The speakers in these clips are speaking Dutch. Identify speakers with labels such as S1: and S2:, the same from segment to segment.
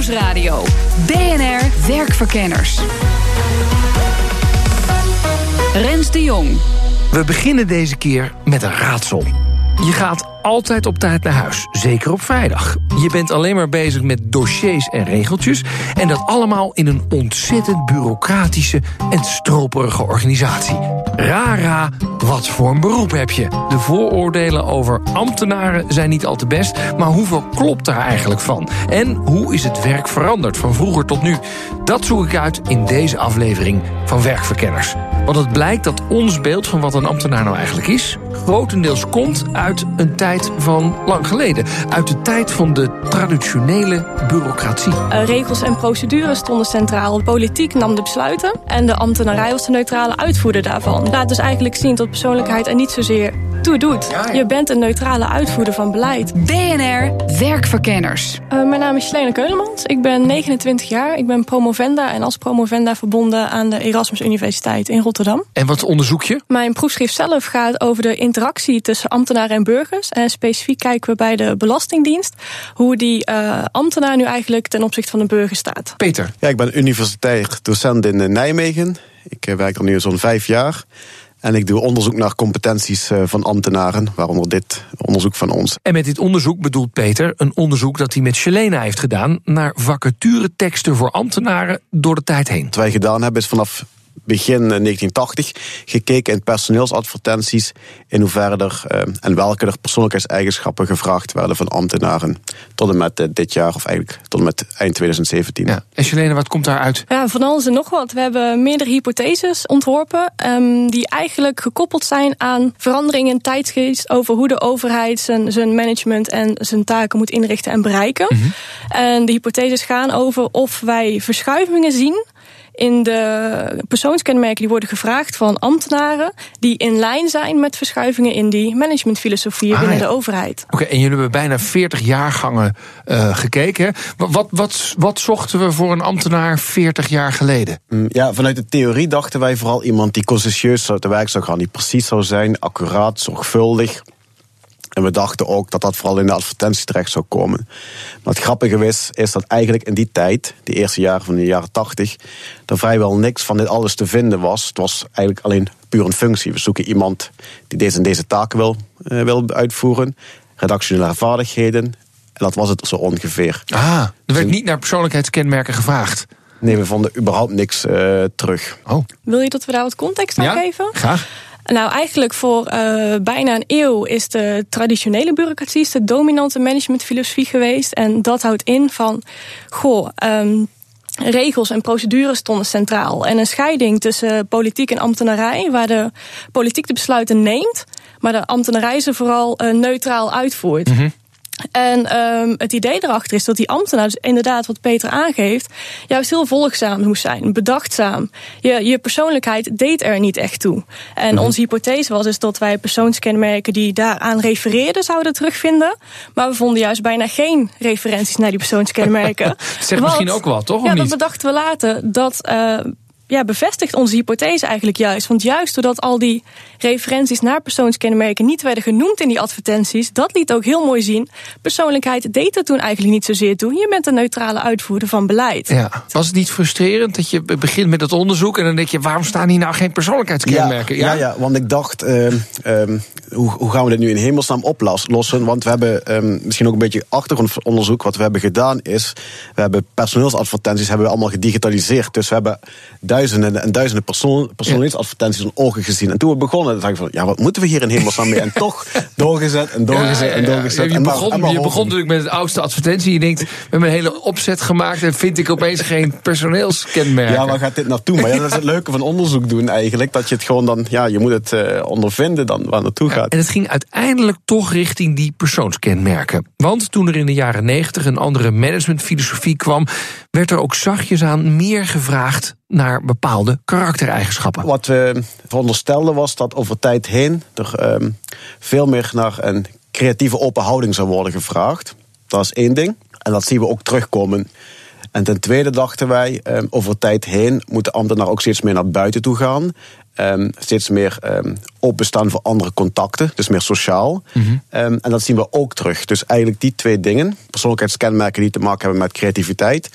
S1: Nieuwsradio. BNR Werkverkenners. Rens de Jong.
S2: We beginnen deze keer met een raadsel. Je gaat altijd op tijd naar huis, zeker op vrijdag. Je bent alleen maar bezig met dossiers en regeltjes... en dat allemaal in een ontzettend bureaucratische en stroperige organisatie. Rara, wat voor een beroep heb je? De vooroordelen over ambtenaren zijn niet al te best... maar hoeveel klopt daar eigenlijk van? En hoe is het werk veranderd van vroeger tot nu? Dat zoek ik uit in deze aflevering van Werkverkenners. Want het blijkt dat ons beeld van wat een ambtenaar nou eigenlijk is... grotendeels komt uit een tijd van lang geleden. Uit de tijd van de traditionele bureaucratie.
S3: Uh, regels en procedures stonden centraal. De politiek nam de besluiten en de ambtenarij was de neutrale uitvoerder daarvan. Laat dus eigenlijk zien dat persoonlijkheid er niet zozeer toe doet. Je bent een neutrale uitvoerder van beleid.
S1: BNR Werkverkenners.
S3: Uh, mijn naam is Helene Keulemans. Ik ben 29 jaar. Ik ben promovenda en als promovenda verbonden aan de Erasmus Universiteit in Rotterdam.
S2: En wat onderzoek je?
S3: Mijn proefschrift zelf gaat over de interactie tussen ambtenaren en burgers. En specifiek kijken we bij de Belastingdienst hoe die uh, ambtenaar nu eigenlijk ten opzichte van de burger staat.
S2: Peter.
S4: Ja, ik ben universitair docent in Nijmegen. Ik werk er nu zo'n vijf jaar. En ik doe onderzoek naar competenties van ambtenaren, waaronder dit onderzoek van ons.
S2: En met dit onderzoek bedoelt Peter een onderzoek dat hij met Shelena heeft gedaan naar vacatureteksten voor ambtenaren door de tijd heen.
S4: Wat wij gedaan hebben is vanaf begin 1980 gekeken in personeelsadvertenties in hoeverre er uh, en welke er persoonlijkheidseigenschappen gevraagd werden van ambtenaren. Tot en met uh, dit jaar, of eigenlijk tot en met eind 2017.
S2: Ja. En Selene, wat komt daaruit?
S3: Ja, van alles en nog wat. We hebben meerdere hypotheses ontworpen um, die eigenlijk gekoppeld zijn aan veranderingen in tijdsgeest over hoe de overheid zijn, zijn management en zijn taken moet inrichten en bereiken. Mm -hmm. En de hypotheses gaan over of wij verschuivingen zien in de persoonskenmerken die worden gevraagd van ambtenaren die in lijn zijn met verschuivingen in die managementfilosofie
S2: Ah,
S3: binnen
S2: ja.
S3: de overheid.
S2: Oké, en jullie hebben bijna 40 jaargangen uh, gekeken. Hè? Wat, wat, wat zochten we voor een ambtenaar 40 jaar geleden?
S4: Mm, Ja, vanuit de theorie dachten wij vooral iemand die conscientieus te werk zou gaan, die precies zou zijn, accuraat, zorgvuldig. En we dachten ook dat dat vooral in de advertentie terecht zou komen. Maar het grappige is, is dat eigenlijk in die tijd, die eerste jaren van de jaren tachtig, er vrijwel niks van dit alles te vinden was. Het was eigenlijk alleen puur een functie. We zoeken iemand die deze en deze taken wil, uh, wil uitvoeren, redactionele vaardigheden. En dat was het zo ongeveer.
S2: Ah, er werd niet naar persoonlijkheidskenmerken gevraagd.
S4: Nee, we vonden überhaupt niks uh, terug.
S2: Oh.
S3: Wil je dat we daar wat context aan
S2: ja?
S3: geven?
S2: Graag.
S3: Nou, eigenlijk voor uh, bijna een eeuw is de traditionele bureaucratie de dominante managementfilosofie geweest. En dat houdt in van, goh, um, regels en procedures stonden centraal. En een scheiding tussen politiek en ambtenarij, waar de politiek de besluiten neemt, maar de ambtenarij ze vooral uh, neutraal uitvoert. -hmm. En um, het idee erachter is dat die ambtenaar, dus inderdaad wat Peter aangeeft, juist heel volgzaam moest zijn, bedachtzaam. Je, je persoonlijkheid deed er niet echt toe. En -hmm. onze hypothese was dus dat wij persoonskenmerken die daaraan refereerden zouden terugvinden. Maar we vonden juist bijna geen referenties naar die persoonskenmerken.
S2: Zegt misschien ook wat, toch?
S3: Ja, dat bedachten we later. Dat uh, ja, bevestigt onze hypothese eigenlijk juist. Want juist doordat al die referenties naar persoonskenmerken niet werden genoemd in die advertenties, dat liet ook heel mooi zien. Persoonlijkheid deed er toen eigenlijk niet zozeer toe. Je bent een neutrale uitvoerder van beleid.
S2: Ja. Was het niet frustrerend dat je begint met het onderzoek en dan denk je, waarom staan hier nou geen persoonlijkheidskenmerken?
S4: Ja, ja, ja want ik dacht, uh, um, hoe, hoe, gaan we dit nu in hemelsnaam oplossen? Want we hebben um, misschien ook een beetje achtergrondonderzoek. Wat we hebben gedaan is, we hebben personeelsadvertenties hebben we allemaal gedigitaliseerd. Dus we hebben duizenden en duizenden persoon, persoonlijkheidsadvertenties in ogen gezien. En toen we begonnen, dacht ik van, ja, wat moeten we hier in hemelsnaam mee? En toch doorgezet en doorgezet en doorgezet.
S2: je
S4: en maar-
S2: begon,
S4: en maar
S2: je begon natuurlijk met het oudste advertentie. Je denkt, we hebben een hele opzet gemaakt en vind ik opeens geen personeelskenmerken.
S4: Ja, waar gaat dit naartoe? Maar ja, dat is het leuke van onderzoek doen eigenlijk. Dat je het gewoon dan, ja, je moet het eh, ondervinden dan waar naartoe gaat.
S2: En het ging uiteindelijk toch richting die persoonskenmerken. Want toen er in de jaren negentig een andere managementfilosofie kwam, werd er ook zachtjes aan meer gevraagd naar bepaalde karaktereigenschappen.
S4: Wat we veronderstelden was dat over tijd heen er ehm, veel meer naar een creatieve open houding zou worden gevraagd. Dat is één ding. En dat zien we ook terugkomen. En ten tweede dachten wij, ehm, over tijd heen moet de ambtenaar ook steeds meer naar buiten toe gaan. Ehm, steeds meer ehm, openstaan voor andere contacten, dus meer sociaal. Ehm, en dat zien we ook terug. Dus eigenlijk die twee dingen, persoonlijkheidskenmerken die te maken hebben met creativiteit.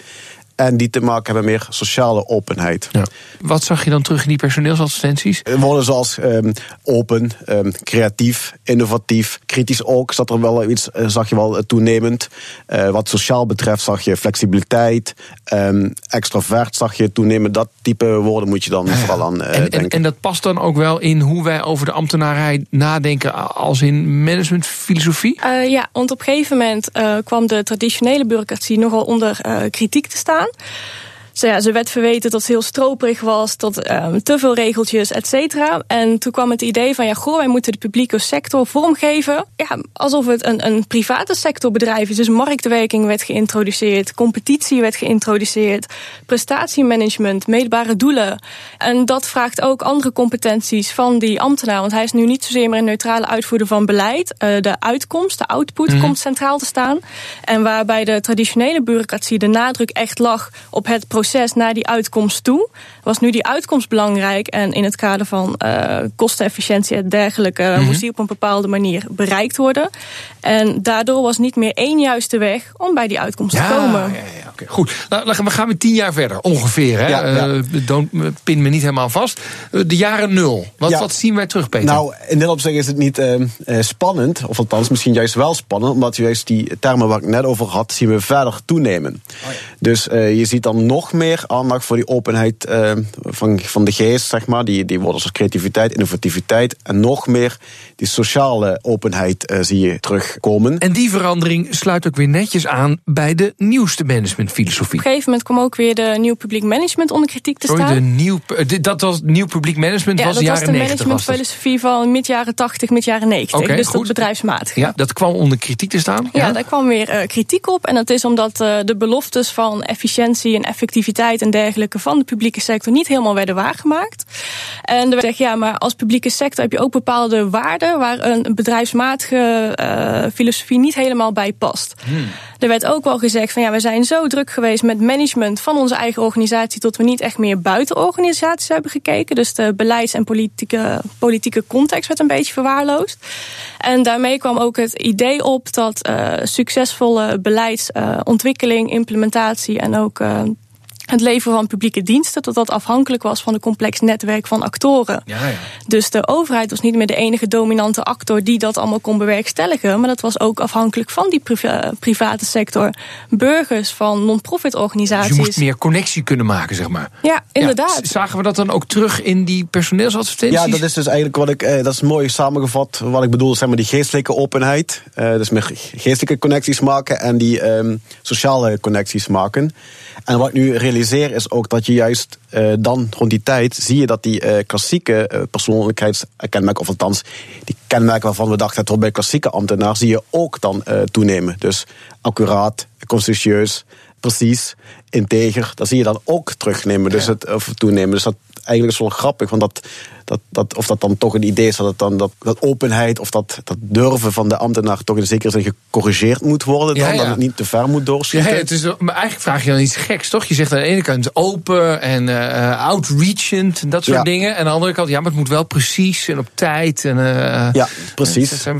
S4: En die te maken hebben met meer sociale openheid.
S2: Ja. Wat zag je dan terug in die personeelsadvertenties?
S4: Woorden zoals ehm, open, ehm, creatief, innovatief, kritisch ook. Zat er wel iets, eh, zag je wel eh, toenemend. Eh, wat sociaal betreft zag je flexibiliteit, ehm, extrovert zag je toenemend. Dat type woorden moet je dan vooral aan eh,
S2: En, en,
S4: denken.
S2: en dat past dan ook wel in hoe wij over de ambtenarij nadenken als in managementfilosofie?
S3: Eh, ja, want op een gegeven moment eh, kwam de traditionele bureaucratie nogal onder eh, kritiek te staan. Tyskland. Ze, ja, ze werd verweten dat ze heel stroperig was, tot ehm, te veel regeltjes, et cetera. En toen kwam het idee van, ja, goh, wij moeten de publieke sector vormgeven. Ja, alsof het een, een private sectorbedrijf is. Dus marktwerking werd geïntroduceerd, competitie werd geïntroduceerd, prestatiemanagement, meetbare doelen. En dat vraagt ook andere competenties van die ambtenaar. Want hij is nu niet zozeer meer een neutrale uitvoerder van beleid. Eh, de uitkomst, de output komt centraal te staan. En waarbij de traditionele bureaucratie de nadruk echt lag op het proces naar die uitkomst toe, was nu die uitkomst belangrijk. En in het kader van eh, kostenefficiëntie en dergelijke moest die op een bepaalde manier bereikt worden. En daardoor was niet meer één juiste weg om bij die uitkomst te komen.
S2: ja, ja, oké. Goed, nou, dan gaan we gaan we tien jaar verder, ongeveer. Hè?
S4: Ja, ja.
S2: Eh, don't, eh, pin me niet helemaal vast. De jaren nul. Wat,
S4: Ja.
S2: wat zien wij terug, Peter?
S4: Nou, in dit opzicht is het niet eh, eh, spannend, of althans misschien juist wel spannend, omdat juist die termen waar ik net over had, zien we verder toenemen. Dus eh, je ziet dan nog meer aandacht voor die openheid eh, van, van de geest, zeg maar. Die, die woorden zoals creativiteit, innovativiteit en nog meer die sociale openheid eh, zie je terugkomen.
S2: En die verandering sluit ook weer netjes aan bij de nieuwste managementfilosofie.
S3: Op een gegeven moment kwam ook weer de nieuw publiek management onder kritiek te
S2: Sorry,
S3: staan.
S2: de nieuw, dat was nieuw publiek management,
S3: Ja,
S2: was
S3: dat
S2: de
S3: was
S2: jaren
S3: de
S2: 90. was dat.
S3: managementfilosofie van mid jaren 80, mid jaren 90.
S2: Oké,
S3: dus
S2: goed.
S3: dat bedrijfsmatig.
S2: Ja, dat kwam onder kritiek te staan.
S3: Ja, daar kwam weer eh, kritiek op. En dat is omdat eh, de beloftes van efficiëntie en effectiviteit en dergelijke van de publieke sector niet helemaal werden waargemaakt. En er werd gezegd, ja, maar als publieke sector heb je ook bepaalde waarden waar een bedrijfsmatige eh, filosofie niet helemaal bij past. Er werd ook wel gezegd van ja, we zijn zo druk geweest met management van onze eigen organisatie tot we niet echt meer buiten organisaties hebben gekeken. Dus de beleids- en politieke, politieke context werd een beetje verwaarloosd. En daarmee kwam ook het idee op dat eh, succesvolle beleidsontwikkeling, implementatie en ook eh, het leveren van publieke diensten, dat dat afhankelijk was van een complex netwerk van actoren.
S2: Ja, ja.
S3: Dus de overheid was niet meer de enige dominante actor die dat allemaal kon bewerkstelligen. Maar dat was ook afhankelijk van die priva- private sector. Burgers van non-profit
S2: Dus
S3: organisaties.
S2: je moest meer connectie kunnen maken, zeg maar.
S3: Ja, inderdaad.
S2: Ja, zagen we dat dan ook terug in die personeelsadvertenties?
S4: Ja, dat is dus eigenlijk wat ik, eh, dat is mooi samengevat. Wat ik bedoel, zeg maar die geestelijke openheid. Eh, dus meer geestelijke connecties maken en die ehm, sociale connecties maken. En wat ik nu realiseer is ook dat je juist eh, dan rond die tijd zie je dat die eh, klassieke eh, persoonlijkheidskenmerken, of althans die kenmerken waarvan we dachten het bij klassieke ambtenaar, zie je ook dan toenemen. Dus accuraat, conscientieus, precies, integer, dat zie je dan ook terugnemen, dus het, of toenemen. Dus dat eigenlijk is wel grappig, want dat, dat, dat, of dat dan toch een idee is dat, het dan, dat, dat openheid of dat, dat durven van de ambtenaar toch in zekere zin gecorrigeerd moet worden, dan,
S2: Ja, ja.
S4: dat het niet te ver moet
S2: Ja,
S4: doorschieten.
S2: het is, maar eigenlijk vraag je dan iets geks, toch? Je zegt aan de ene kant open en eh outreachend en dat soort
S4: Ja.
S2: dingen. En aan de andere kant, ja, maar het moet wel precies en op tijd. En, eh,
S4: Ja, precies.
S2: eh,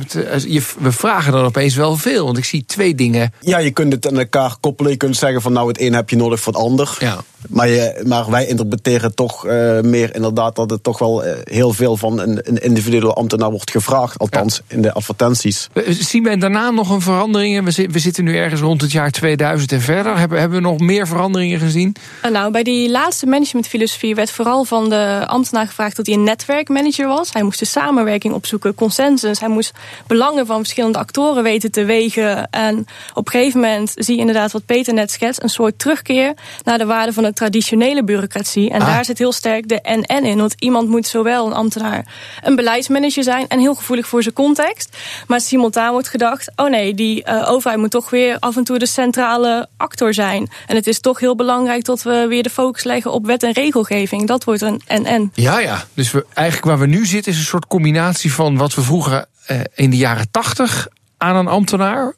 S2: we vragen dan opeens wel veel, want ik zie twee dingen.
S4: Ja, je kunt het aan elkaar koppelen. Je kunt zeggen van nou het een heb je nodig voor het ander.
S2: Ja.
S4: Maar, je, maar wij interpreteren toch uh, meer inderdaad dat het toch wel uh, heel veel van een, een, individuele ambtenaar wordt gevraagd. Althans, ja. in de advertenties.
S2: Zien wij daarna nog een verandering? We, we zitten nu ergens rond het jaar 2000 en verder. Hebben, hebben we nog meer veranderingen gezien?
S3: Nou, bij die laatste managementfilosofie werd vooral van de ambtenaar gevraagd dat hij een netwerkmanager was. Hij moest de samenwerking opzoeken, consensus. Hij moest belangen van verschillende actoren weten te wegen. En op een gegeven moment zie je inderdaad wat Peter net schetst: een soort terugkeer naar de waarde van de traditionele bureaucratie. En ah. daar zit heel sterk de NN in. Want iemand moet zowel een ambtenaar een beleidsmanager zijn en heel gevoelig voor zijn context. Maar simultaan wordt gedacht: oh nee, die uh, overheid moet toch weer af en toe de centrale actor zijn. En het is toch heel belangrijk dat we weer de focus leggen op wet en regelgeving. Dat wordt een NN.
S2: Ja, ja. Dus we, eigenlijk waar we nu zitten is een soort combinatie van wat we vroeger uh, in de jaren tachtig aan een ambtenaar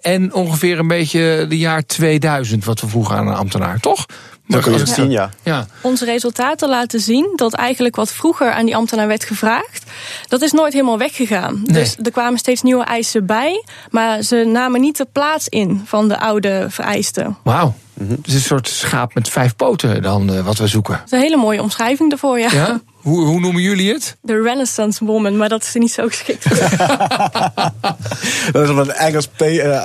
S2: en ongeveer een beetje de jaar 2000, wat we vroegen aan een ambtenaar, toch?
S4: Dat kun je het zien, ja.
S3: ja. Onze resultaten laten zien dat eigenlijk wat vroeger aan die ambtenaar werd gevraagd, dat is nooit helemaal weggegaan. Nee. Dus er kwamen steeds nieuwe eisen bij, maar ze namen niet de plaats in van de oude vereisten.
S2: Wauw. Het is een soort schaap met vijf poten dan uh, wat we zoeken. Dat
S3: is een hele mooie omschrijving daarvoor, ja.
S2: ja? Hoe, hoe noemen jullie het?
S3: De Renaissance Woman, maar dat is niet zo geschikt.
S4: dat is wat een Engels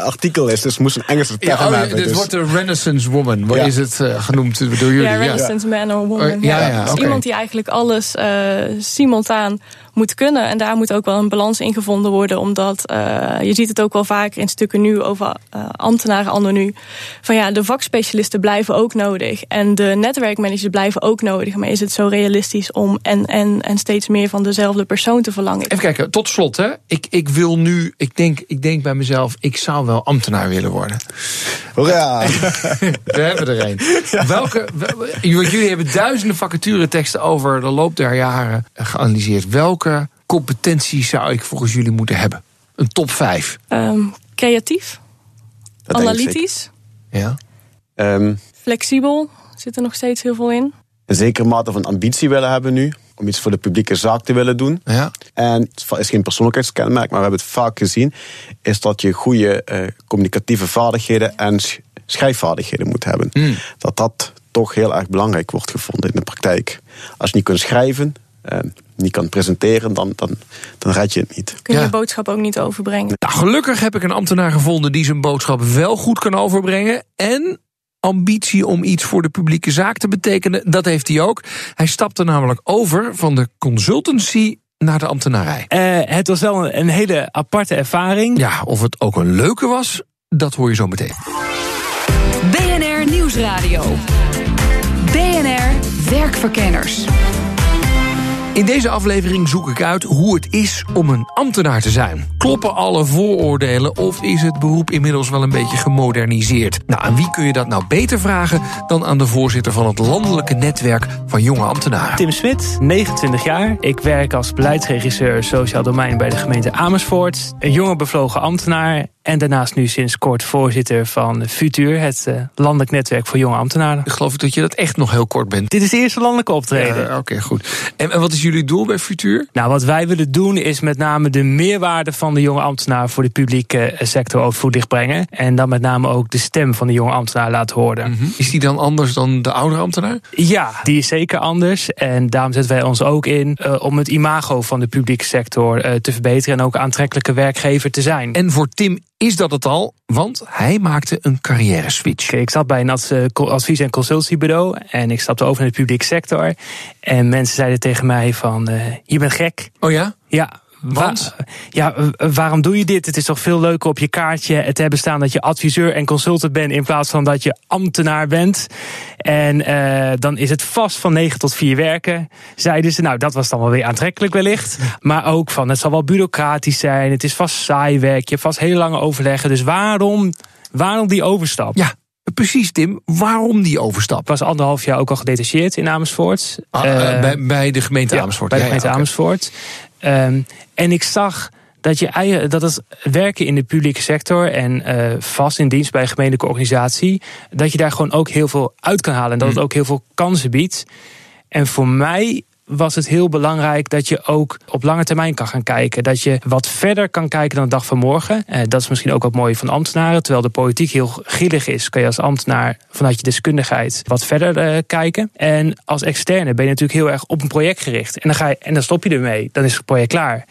S4: artikel is, dus moest een Engelse term
S2: ja, oh,
S4: hebben.
S2: Dit
S4: dus.
S2: wordt de Renaissance Woman. Wat ja. is het uh, genoemd door jullie?
S3: Ja, Renaissance Man or Woman.
S2: Oh, ja, ja,
S3: dus
S2: okay.
S3: iemand die eigenlijk alles uh, simultaan moet kunnen. En daar moet ook wel een balans in gevonden worden. Omdat uh, je ziet het ook wel vaker in stukken nu over uh, ambtenaren anno nu. Van ja, de vakspecialisten blijven ook nodig. En de netwerkmanagers blijven ook nodig. Maar is het zo realistisch om en, en, en steeds meer van dezelfde persoon te verlangen?
S2: Even kijken, tot slot hè. Ik, ik wil nu, ik denk, ik denk bij mezelf, ik zou wel ambtenaar willen worden.
S4: Hoera!
S2: We hebben er een. Ja. Welke, jullie hebben duizenden vacatureteksten over de loop der jaren geanalyseerd. Welke competenties zou ik volgens jullie moeten hebben? Een top 5.
S3: Um, creatief. Dat analytisch.
S2: Ja.
S4: Um,
S3: Flexibel. Zit er nog steeds heel veel in.
S4: Een zekere mate van ambitie willen hebben nu. Om iets voor de publieke zaak te willen doen.
S2: Ja.
S4: En het is geen persoonlijkheidskenmerk, maar we hebben het vaak gezien. Is dat je goede uh, communicatieve vaardigheden en schrijfvaardigheden moet hebben.
S2: Mm.
S4: Dat dat toch heel erg belangrijk wordt gevonden in de praktijk. Als je niet kunt schrijven, uh, niet kan presenteren, dan, dan, dan red je het niet.
S3: Kun je ja. je boodschap ook niet overbrengen.
S2: Nou, gelukkig heb ik een ambtenaar gevonden die zijn boodschap wel goed kan overbrengen. En ambitie om iets voor de publieke zaak te betekenen, dat heeft hij ook. Hij stapte namelijk over van de consultancy naar de ambtenarij.
S5: Uh, het was wel een, een hele aparte ervaring.
S2: Ja, of het ook een leuke was, dat hoor je zo meteen.
S1: BNR Nieuwsradio. BNR Werkverkenners.
S2: In deze aflevering zoek ik uit hoe het is om een ambtenaar te zijn. Kloppen alle vooroordelen of is het beroep inmiddels wel een beetje gemoderniseerd? Nou, aan wie kun je dat nou beter vragen dan aan de voorzitter van het landelijke netwerk van jonge ambtenaren?
S5: Tim Smit, 29 jaar. Ik werk als beleidsregisseur sociaal domein bij de gemeente Amersfoort. Een jonge bevlogen ambtenaar en daarnaast nu sinds kort voorzitter van Futuur, het uh, landelijk netwerk voor jonge ambtenaren.
S2: Ik geloof dat je dat echt nog heel kort bent.
S5: Dit is de eerste landelijke optreden.
S2: Ja, Oké, okay, goed. En, en, wat is jullie doel bij Futuur?
S5: Nou, wat wij willen doen is met name de meerwaarde van de jonge ambtenaar voor de publieke sector over voetlicht brengen. En dan met name ook de stem van de jonge ambtenaar laten horen.
S2: Mm -hmm. Is die dan anders dan de oudere ambtenaar?
S5: Ja, die is zeker anders. En daarom zetten wij ons ook in uh, om het imago van de publieke sector uh, te verbeteren en ook aantrekkelijke werkgever te zijn.
S2: En voor Tim is dat het al, want hij maakte een carrière switch.
S5: Ik zat bij een advies- en consultiebureau en ik stapte over naar de publieke sector. En mensen zeiden tegen mij van, uh, je bent gek.
S2: Oh ja?
S5: Ja,
S2: Want?
S5: Wa ja, waarom doe je dit? Het is toch veel leuker op je kaartje te hebben staan dat je adviseur en consultant bent in plaats van dat je ambtenaar bent. En uh, dan is het vast van 9 tot 4 werken. Zeiden ze, nou dat was dan wel weer aantrekkelijk wellicht. Maar ook van het zal wel bureaucratisch zijn. Het is vast saai werk. Je hebt vast hele lange overleggen. Dus waarom, waarom die overstap?
S2: Ja. Precies, Tim. Waarom die overstap?
S5: Ik was anderhalf jaar ook al gedetacheerd in Amersfoort.
S2: Ah, uh, bij, bij, de gemeente
S5: ja,
S2: Amersfoort.
S5: Bij de gemeente ja, ja, Amersfoort. Um, en ik zag dat, je, dat het werken in de publieke sector en uh, vast in dienst bij een gemeentelijke organisatie, dat je daar gewoon ook heel veel uit kan halen en dat het ook heel veel kansen biedt. En voor mij was het heel belangrijk dat je ook op lange termijn kan gaan kijken. Dat je wat verder kan kijken dan de dag van morgen. Eh, dat is misschien ook wat mooi van ambtenaren. Terwijl de politiek heel grillig is, kan je als ambtenaar vanuit je deskundigheid wat verder eh, kijken. En als externe ben je natuurlijk heel erg op een project gericht. En dan, ga je, en dan stop je ermee. Dan is het project klaar.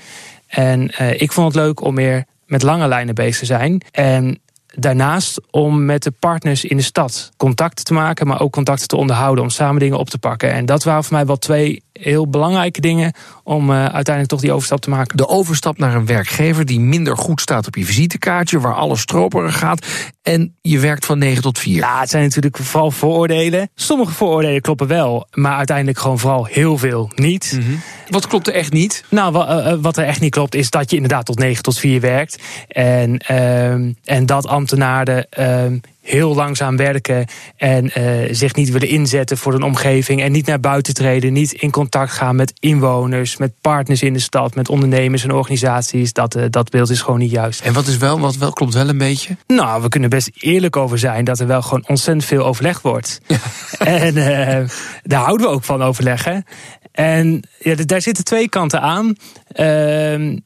S5: En eh, ik vond het leuk om meer met lange lijnen bezig te zijn. En daarnaast om met de partners in de stad contacten te maken, maar ook contacten te onderhouden om samen dingen op te pakken. En dat waren voor mij wel twee heel belangrijke dingen om uh, uiteindelijk toch die overstap te maken.
S2: De overstap naar een werkgever die minder goed staat op je visitekaartje, waar alles stroperig gaat en je werkt van 9 tot 4.
S5: Ja, het zijn natuurlijk vooral vooroordelen. Sommige vooroordelen kloppen wel, maar uiteindelijk gewoon vooral heel veel niet.
S2: Mm -hmm. Wat klopt er echt niet?
S5: Nou, wat er echt niet klopt is dat je inderdaad tot 9 tot 4 werkt. En, uh, en dat ambtenaren uh, heel langzaam werken en uh, zich niet willen inzetten voor een omgeving en niet naar buiten treden, niet in contact gaan met inwoners, met partners in de stad, met ondernemers en organisaties. Dat, uh, dat beeld is gewoon niet juist.
S2: En wat is wel, wat wel klopt wel een beetje?
S5: Nou, we kunnen best eerlijk over zijn dat er wel gewoon ontzettend veel overlegd wordt. Ja. En uh, daar houden we ook van overleggen. En ja, daar zitten twee kanten aan. Ehm,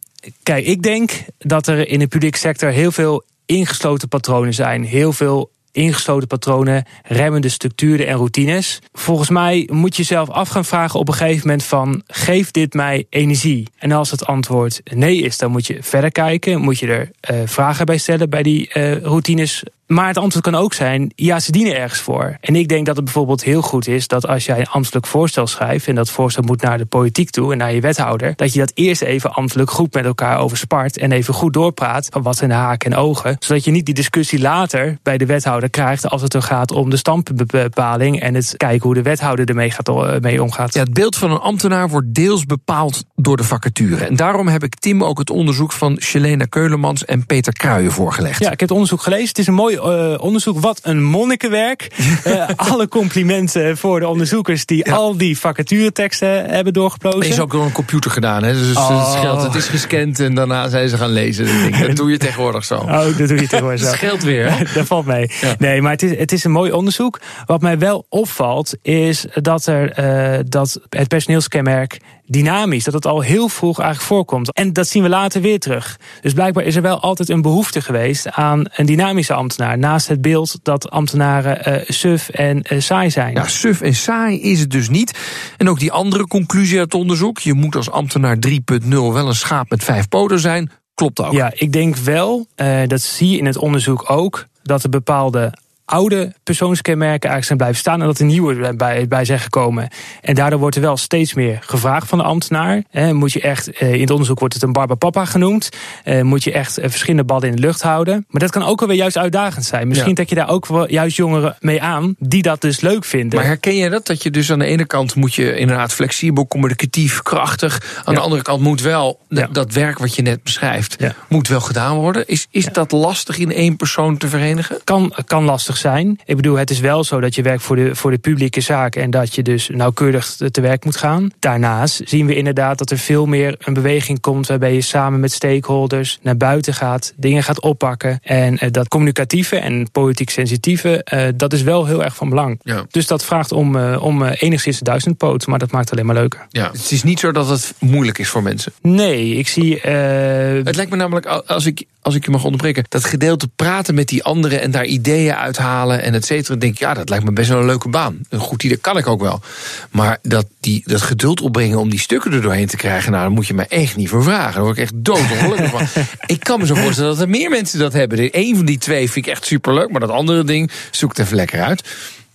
S5: kijk, ik denk dat er in de publieke sector heel veel ingesloten patronen zijn. Heel veel ingesloten patronen, remmende structuren en routines. Volgens mij moet je jezelf af gaan vragen op een gegeven moment van... geeft dit mij energie? En als het antwoord nee is, dan moet je verder kijken. Moet je er uh, vragen bij stellen bij die uh, routines maar het antwoord kan ook zijn, ja, ze dienen ergens voor. En ik denk dat het bijvoorbeeld heel goed is dat als jij een ambtelijk voorstel schrijft... en dat voorstel moet naar de politiek toe en naar je wethouder... dat je dat eerst even ambtelijk goed met elkaar overspart... en even goed doorpraat van wat zijn de haken en ogen. Zodat je niet die discussie later bij de wethouder krijgt... als het er gaat om de standpuntbepaling... en het kijken hoe de wethouder ermee gaat, mee omgaat.
S2: Ja, het beeld van een ambtenaar wordt deels bepaald door de vacature. En daarom heb ik Tim ook het onderzoek van Shelena Keulemans en Peter Kruijen voorgelegd.
S5: Ja, ik heb het onderzoek gelezen. Het is een mooi uh, onderzoek. Wat een monnikenwerk. uh, alle complimenten voor de onderzoekers die ja. al die vacatureteksten hebben doorgeplozen.
S2: Het is ook door een computer gedaan, hè? Dus oh. het, scheelt, het is gescand en daarna zijn ze gaan lezen. Dat doe je tegenwoordig zo.
S5: Oh, dat doe je tegenwoordig zo.
S2: dat scheelt weer. Hè?
S5: dat valt mee. Ja. Nee, maar het is, het is een mooi onderzoek. Wat mij wel opvalt, is dat, er, uh, dat het personeelskenmerk dynamisch. Dat het al heel vroeg eigenlijk voorkomt. En dat zien we later weer terug. Dus blijkbaar is er wel altijd een behoefte geweest aan een dynamische ambtenaar. Naast het beeld dat ambtenaren uh, suf en uh, saai zijn.
S2: Ja, suf en saai is het dus niet. En ook die andere conclusie uit het onderzoek. Je moet als ambtenaar 3.0 wel een schaap met vijf poten zijn. Klopt ook.
S5: Ja, ik denk wel, uh, dat zie je in het onderzoek ook, dat er bepaalde oude persoonskenmerken eigenlijk zijn blijven staan en dat er nieuwe bij, bij zijn gekomen. En daardoor wordt er wel steeds meer gevraagd van de ambtenaar. moet je echt, in het onderzoek wordt het een barbapapa genoemd. moet je echt verschillende ballen in de lucht houden. Maar dat kan ook alweer juist uitdagend zijn. Misschien ja. dat je daar ook wel juist jongeren mee aan die dat dus leuk vinden.
S2: Maar herken je dat? Dat je dus aan de ene kant moet je inderdaad flexibel, communicatief, krachtig. Aan ja. de andere kant moet wel ja. dat werk wat je net beschrijft, moet wel gedaan worden. Is, is dat lastig in één persoon te verenigen?
S5: Kan, kan lastig zijn. Ik bedoel, het is wel zo dat je werkt voor de, voor de publieke zaak en dat je dus nauwkeurig te werk moet gaan. Daarnaast zien we inderdaad dat er veel meer een beweging komt waarbij je samen met stakeholders naar buiten gaat, dingen gaat oppakken. En uh, dat communicatieve en politiek sensitieve, uh, dat is wel heel erg van belang.
S2: Ja.
S5: Dus dat vraagt om, uh, om enigszins de duizendpoot, maar dat maakt het alleen maar leuker.
S2: Ja, het is niet zo dat het moeilijk is voor mensen.
S5: Nee, ik zie.
S2: Het lijkt me namelijk, als ik, als ik je mag onderbreken, dat gedeelte praten met die anderen en daar ideeën uithalen en et cetera. Denk ik, ja, dat lijkt me best wel een leuke baan. Een goed idee kan ik ook wel. Maar dat, die, dat geduld opbrengen om die stukken er doorheen te krijgen, nou, daar moet je me echt niet voor vragen. Daar word ik echt doodongelukkig van. Ik kan me zo voorstellen dat er meer mensen dat hebben. Eén van die twee vind ik echt superleuk, maar dat andere ding zoekt even lekker uit.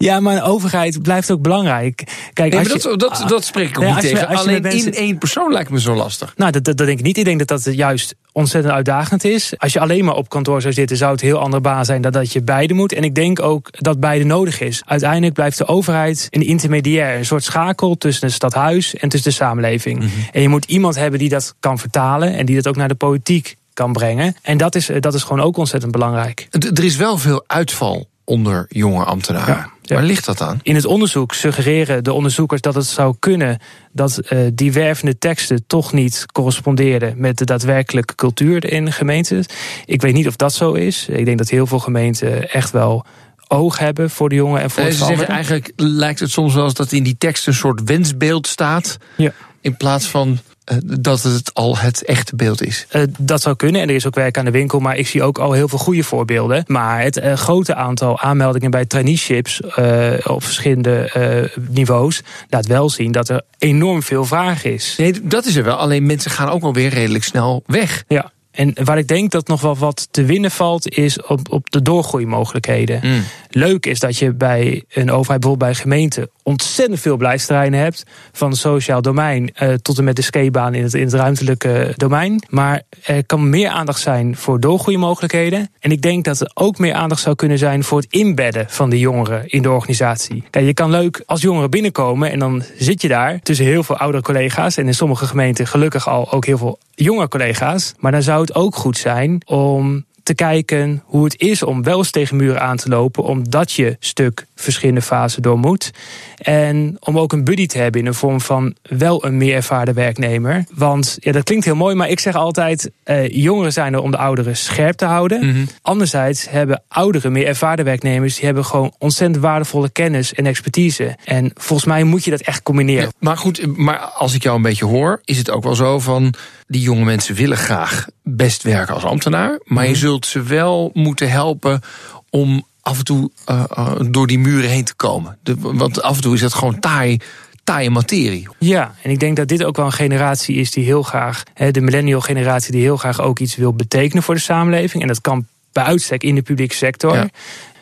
S5: Ja, maar overheid blijft ook belangrijk. Kijk,
S2: nee, als je, dat, dat, dat spreek ik ook niet tegen. Je, Alleen mensen, in één persoon lijkt me zo lastig.
S5: Nou, dat, dat, dat denk ik niet. Ik denk dat dat juist ontzettend uitdagend is. Als je alleen maar op kantoor zou zitten, zou het heel andere baan zijn dan dat je beide moet. En ik denk ook dat beide nodig is. Uiteindelijk blijft de overheid een intermediair, een soort schakel tussen het stadhuis en tussen de samenleving. Mm -hmm. En je moet iemand hebben die dat kan vertalen en die dat ook naar de politiek kan brengen. En dat is, dat is gewoon ook ontzettend belangrijk.
S2: Er is wel veel uitval onder jonge ambtenaren. Ja. Ja. Waar ligt dat aan?
S5: In het onderzoek suggereren de onderzoekers dat het zou kunnen dat uh, die wervende teksten toch niet corresponderen met de daadwerkelijke cultuur in gemeenten. Ik weet niet of dat zo is. Ik denk dat heel veel gemeenten echt wel oog hebben voor de jongen en voor
S2: Nee,
S5: het
S2: ze zeggen
S5: veranderen.
S2: eigenlijk lijkt het soms wel eens dat in die tekst een soort wensbeeld staat.
S5: Ja.
S2: In plaats van eh, dat het al het echte beeld is.
S5: Eh, dat zou kunnen en er is ook werk aan de winkel, maar ik zie ook al heel veel goede voorbeelden. Maar het eh, grote aantal aanmeldingen bij traineeships eh, op verschillende eh, niveaus laat wel zien dat er enorm veel vraag is.
S2: Nee, dat is er wel. Alleen mensen gaan ook wel weer redelijk snel weg.
S5: Ja. En waar ik denk dat nog wel wat te winnen valt, is op, op de doorgroeimogelijkheden.
S2: Mm.
S5: Leuk is dat je bij een overheid, bijvoorbeeld bij een gemeente, ontzettend veel beleidsterreinen hebt. Van sociaal domein eh, tot en met de skatebaan in het, in het ruimtelijke domein. Maar er kan meer aandacht zijn voor doorgroeimogelijkheden. En ik denk dat er ook meer aandacht zou kunnen zijn voor het inbedden van de jongeren in de organisatie. Kijk, je kan leuk als jongeren binnenkomen en dan zit je daar tussen heel veel oudere collega's. En in sommige gemeenten gelukkig al ook heel veel jonge collega's. Maar dan zou het ook goed zijn om te kijken hoe het is om wel eens tegen muren aan te lopen, omdat je stuk verschillende fasen door moet. En om ook een buddy te hebben in de vorm van wel een meer ervaren werknemer. Want ja, dat klinkt heel mooi, maar ik zeg altijd: eh, jongeren zijn er om de ouderen scherp te houden. Anderzijds hebben ouderen, meer ervaren werknemers, die hebben gewoon ontzettend waardevolle kennis en expertise. En volgens mij moet je dat echt combineren.
S2: Ja, maar goed, maar als ik jou een beetje hoor, is het ook wel zo van die jonge mensen willen graag best werken als ambtenaar, maar je zult ze wel moeten helpen om af en toe uh, uh, door die muren heen te komen. De, want af en toe is dat gewoon taai, taaie materie.
S5: Ja, en ik denk dat dit ook wel een generatie is die heel graag, de millennial generatie, die heel graag ook iets wil betekenen voor de samenleving. En dat kan bij uitstek in de publieke sector. Ja.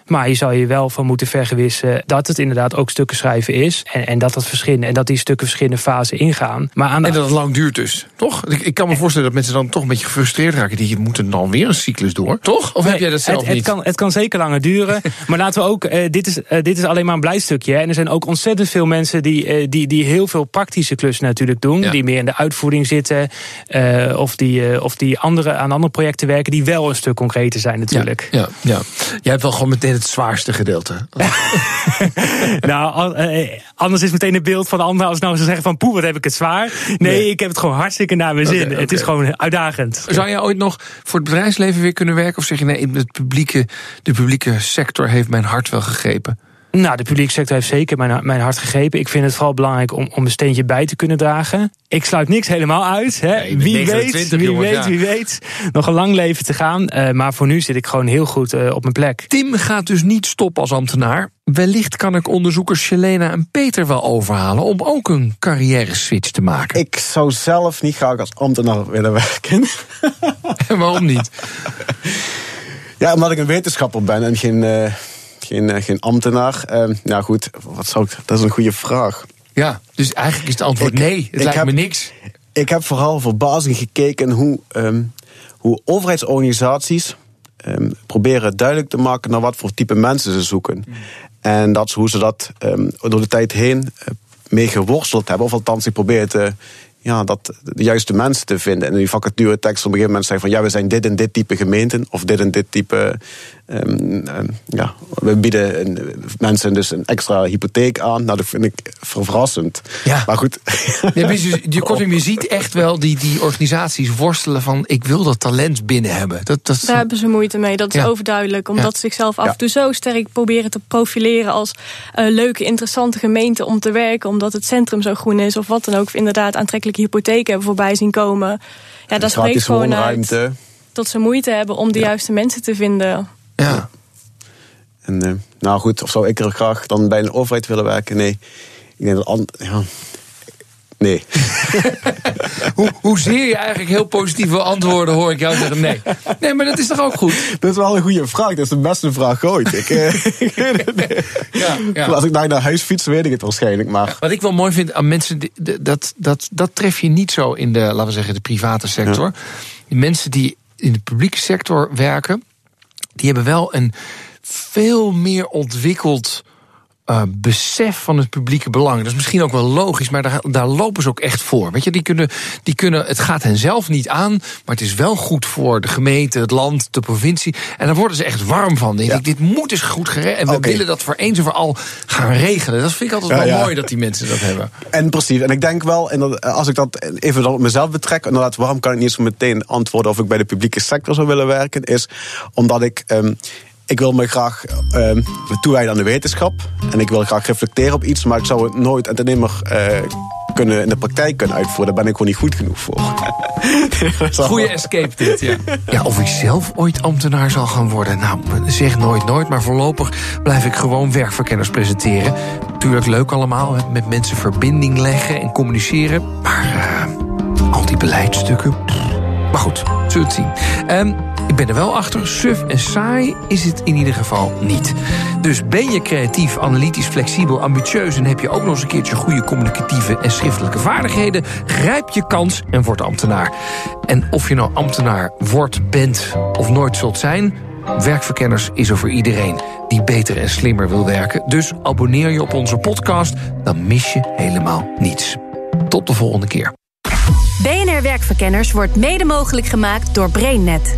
S5: Maar je zou je wel van moeten vergewissen dat het inderdaad ook stukken schrijven is. En, en dat dat verschillende en dat die stukken verschillende fasen ingaan. Maar aan de...
S2: En dat het lang duurt dus, toch? Ik, ik kan me voorstellen dat mensen dan toch een beetje gefrustreerd raken. Die moeten dan weer een cyclus door, toch? Of
S5: nee,
S2: heb jij dat zelf
S5: het, het
S2: niet?
S5: Kan, het kan zeker langer duren. maar laten we ook, uh, dit, is, uh, dit is alleen maar een blij stukje. Hè. En er zijn ook ontzettend veel mensen die, uh, die, die heel veel praktische klussen natuurlijk doen. Ja. Die meer in de uitvoering zitten. of, die, of die andere, aan andere projecten werken. Die wel een stuk concreter zijn natuurlijk.
S2: Ja, ja, ja. Jij hebt wel gewoon meteen het zwaarste gedeelte.
S5: nou, anders is meteen het beeld van de ander als nou ze zeggen van poeh, wat heb ik het zwaar. Nee, nee. ik heb het gewoon hartstikke naar mijn zin. Okay, okay. Het is gewoon uitdagend.
S2: Zou jij ooit nog voor het bedrijfsleven weer kunnen werken? Of zeg je nee, het publieke, de publieke sector heeft mijn hart wel gegrepen?
S5: Nou, de publieke sector heeft zeker mijn, mijn hart gegrepen. Ik vind het vooral belangrijk om, om een steentje bij te kunnen dragen. Ik sluit niks helemaal uit. Hè.
S2: Nee,
S5: wie
S2: 29,
S5: weet, wie
S2: jongens,
S5: weet,
S2: ja.
S5: wie weet. Nog een lang leven te gaan. Uh, maar voor nu zit ik gewoon heel goed uh, op mijn plek.
S2: Tim gaat dus niet stoppen als ambtenaar. Wellicht kan ik onderzoekers Shelena en Peter wel overhalen om ook een carrière switch te maken.
S4: Ik zou zelf niet graag als ambtenaar willen werken.
S2: en waarom niet?
S4: Ja, omdat ik een wetenschapper ben en geen, uh, geen, uh, geen ambtenaar. Uh, nou goed, wat zou ik, dat is een goede vraag.
S2: Ja, dus eigenlijk is het antwoord ik, nee. Het lijkt
S4: heb,
S2: me niks.
S4: Ik heb vooral verbazing gekeken hoe, um, hoe overheidsorganisaties um, proberen duidelijk te maken naar wat voor type mensen ze zoeken. Mm. En dat, hoe ze dat um, door de tijd heen uh, mee geworsteld hebben. Of althans, ik probeer te, ja, dat, de juiste mensen te vinden. En in die vacature tekst op een gegeven moment zeggen van... ja, we zijn dit en dit type gemeenten. Of dit en dit type... Um, um, ja, we bieden een, mensen dus een extra hypotheek aan. Nou, dat vind ik verrassend.
S2: Ja.
S4: Maar goed.
S2: Ja, je, je, kortom, je ziet echt wel die, die organisaties worstelen van... ik wil dat talent binnen hebben. Dat, dat...
S3: Daar hebben ze moeite mee, dat is
S2: Ja.
S3: overduidelijk. Omdat
S2: Ja.
S3: ze zichzelf af en toe zo sterk proberen te profileren... als eh, leuke, interessante gemeente om te werken... omdat het centrum zo groen is of wat dan ook. Of inderdaad aantrekkelijke hypotheken hebben voorbij zien komen. Ja, dat spreekt gewoon uit dat ze moeite hebben om de juiste mensen te vinden.
S2: Ja.
S4: En, eh, nou goed, of zou ik er graag dan bij een overheid willen werken? Nee. Ik denk dat... Ja. Nee.
S2: Hoe, hoezeer je eigenlijk heel positief wil antwoorden, hoor ik jou zeggen nee. Nee, maar dat is toch ook goed?
S4: Dat is wel een goede vraag. Dat is de beste vraag ooit. Ik, eh.
S2: Ja, ja.
S4: Als ik naar naar huis fiets, weet ik het waarschijnlijk. Maar
S2: Wat ik wel mooi vind aan mensen, dat, dat, dat tref je niet zo in de, laten we zeggen, de private sector. Die mensen die in de publieke sector werken, die hebben wel een veel meer ontwikkeld eh, besef van het publieke belang. Dat is misschien ook wel logisch, maar daar, daar lopen ze ook echt voor. Weet je, die kunnen, die kunnen, het gaat hen zelf niet aan, maar het is wel goed voor de gemeente, het land, de provincie. En daar worden ze echt warm van. Denk
S4: Ja.
S2: ik, dit moet eens goed geregeld. En we willen dat voor eens en voor al gaan regelen. Dat vind ik altijd
S4: Ja,
S2: wel
S4: ja.
S2: mooi dat die mensen dat hebben.
S4: En precies, en ik denk wel, en dat- als ik dat even dan op mezelf betrek, inderdaad, waarom kan ik niet zo meteen antwoorden of ik bij de publieke sector zou willen werken, is omdat ik. ehm, ik wil me graag uh, toewijden aan de wetenschap. En ik wil graag reflecteren op iets, maar ik zou het nooit en ten nimmer uh, kunnen in de praktijk kunnen uitvoeren. Daar ben ik gewoon niet goed genoeg voor.
S2: Goeie escape dit, ja. ja. Of ik zelf ooit ambtenaar zal gaan worden. Nou, zeg nooit nooit, maar voorlopig blijf ik gewoon werkverkenners presenteren. Tuurlijk leuk allemaal, met mensen verbinding leggen en communiceren. Maar uh, al die beleidsstukken... Maar goed, zullen we het zien. Um, ik ben er wel achter, suf en saai is het in ieder geval niet. Dus ben je creatief, analytisch, flexibel, ambitieus... en heb je ook nog eens een keertje goede communicatieve en schriftelijke vaardigheden... grijp je kans en word ambtenaar. En of je nou ambtenaar wordt, bent of nooit zult zijn... Werkverkenners is er voor iedereen die beter en slimmer wil werken. Dus abonneer je op onze podcast, dan mis je helemaal niets. Tot de volgende keer.
S6: BNR Werkverkenners wordt mede mogelijk gemaakt door BrainNet.